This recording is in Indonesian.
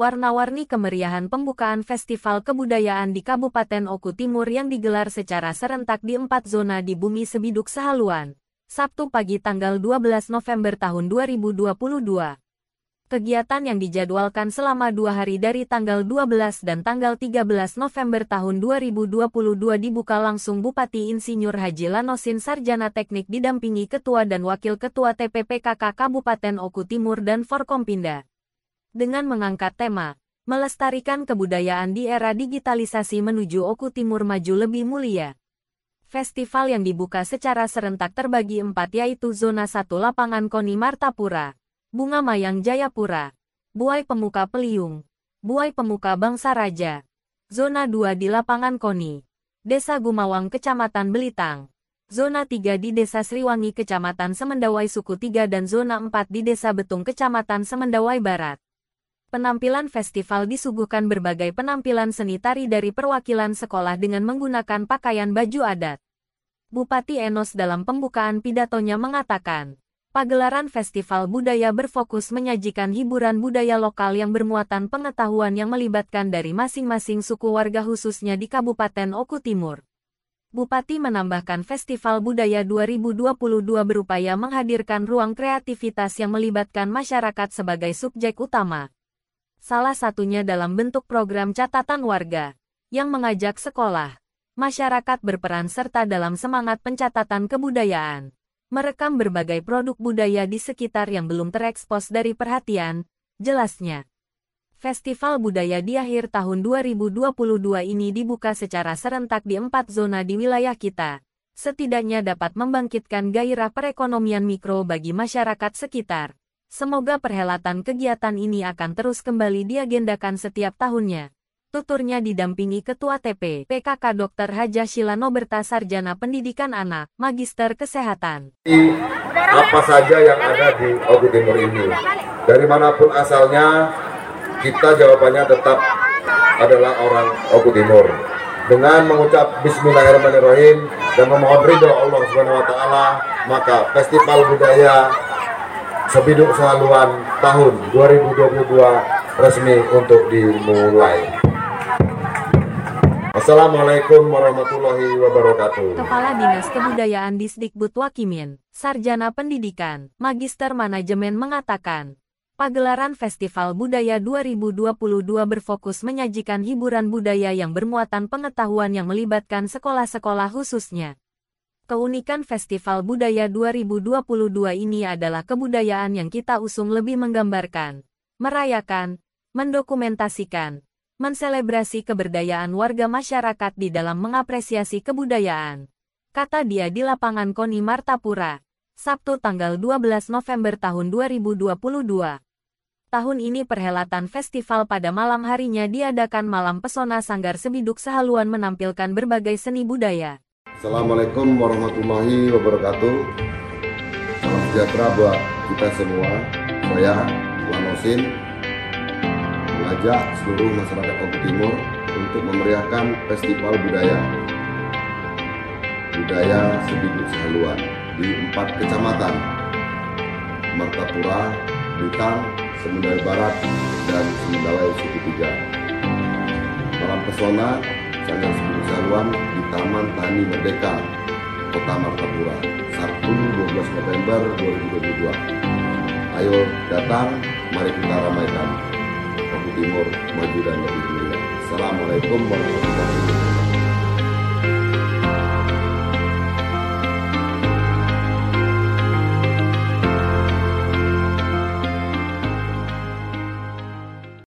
Warna-warni kemeriahan pembukaan Festival Kebudayaan di Kabupaten Oku Timur yang digelar secara serentak di empat zona di Bumi Sebiduk Sehaluan, Sabtu pagi tanggal 12 November tahun 2022. Kegiatan yang dijadwalkan selama dua hari dari tanggal 12 dan tanggal 13 November tahun 2022 dibuka langsung Bupati Insinyur Haji Lanosin Sarjana Teknik didampingi Ketua dan Wakil Ketua TPPKK Kabupaten Oku Timur dan Forkompinda dengan mengangkat tema Melestarikan Kebudayaan di Era Digitalisasi Menuju Oku Timur Maju Lebih Mulia. Festival yang dibuka secara serentak terbagi empat yaitu Zona 1 Lapangan Koni Martapura, Bunga Mayang Jayapura, Buai Pemuka Peliung, Buai Pemuka Bangsa Raja, Zona 2 di Lapangan Koni, Desa Gumawang Kecamatan Belitang, Zona 3 di Desa Sriwangi Kecamatan Semendawai Suku 3 dan Zona 4 di Desa Betung Kecamatan Semendawai Barat. Penampilan festival disuguhkan berbagai penampilan seni tari dari perwakilan sekolah dengan menggunakan pakaian baju adat. Bupati Enos dalam pembukaan pidatonya mengatakan, pagelaran festival budaya berfokus menyajikan hiburan budaya lokal yang bermuatan pengetahuan yang melibatkan dari masing-masing suku warga khususnya di Kabupaten Oku Timur. Bupati menambahkan Festival Budaya 2022 berupaya menghadirkan ruang kreativitas yang melibatkan masyarakat sebagai subjek utama salah satunya dalam bentuk program catatan warga, yang mengajak sekolah, masyarakat berperan serta dalam semangat pencatatan kebudayaan, merekam berbagai produk budaya di sekitar yang belum terekspos dari perhatian, jelasnya. Festival budaya di akhir tahun 2022 ini dibuka secara serentak di empat zona di wilayah kita, setidaknya dapat membangkitkan gairah perekonomian mikro bagi masyarakat sekitar. Semoga perhelatan kegiatan ini akan terus kembali diagendakan setiap tahunnya. Tuturnya didampingi Ketua TP PKK Dr. Haja Shilano Berta Sarjana Pendidikan Anak, Magister Kesehatan. Apa saja yang ada di Oku Timur ini. Dari mana pun asalnya, kita jawabannya tetap adalah orang Oku Timur. Dengan mengucap Bismillahirrahmanirrahim dan memohon ridho Allah Subhanahu wa taala, maka festival budaya Sebiduk Sehaluan tahun 2022 resmi untuk dimulai. Assalamualaikum warahmatullahi wabarakatuh. Kepala Dinas Kebudayaan Disdikbud Wakimin, Sarjana Pendidikan, Magister Manajemen mengatakan, Pagelaran Festival Budaya 2022 berfokus menyajikan hiburan budaya yang bermuatan pengetahuan yang melibatkan sekolah-sekolah khususnya. Keunikan Festival Budaya 2022 ini adalah kebudayaan yang kita usung lebih menggambarkan, merayakan, mendokumentasikan, menselebrasi keberdayaan warga masyarakat di dalam mengapresiasi kebudayaan. Kata dia di lapangan Koni Martapura, Sabtu tanggal 12 November tahun 2022. Tahun ini perhelatan festival pada malam harinya diadakan Malam Pesona Sanggar Sebiduk Sehaluan menampilkan berbagai seni budaya. Assalamualaikum warahmatullahi wabarakatuh. Salam sejahtera buat kita semua. Saya Wanosin mengajak seluruh masyarakat Oku Timur untuk memeriahkan festival budaya budaya Sebiduk Sehaluan di empat kecamatan Martapura, Blitar, Semendawai Barat, dan Semendawai Suku Tiga. Malam pesona Sanggar Sebiduk Sehaluan Taman Tani Merdeka, Kota Martapura, Sabtu 12 November 2022. Ayo datang, mari kita ramaikan. Oku Timur maju dan lebih mulia. Assalamualaikum warahmatullahi wabarakatuh.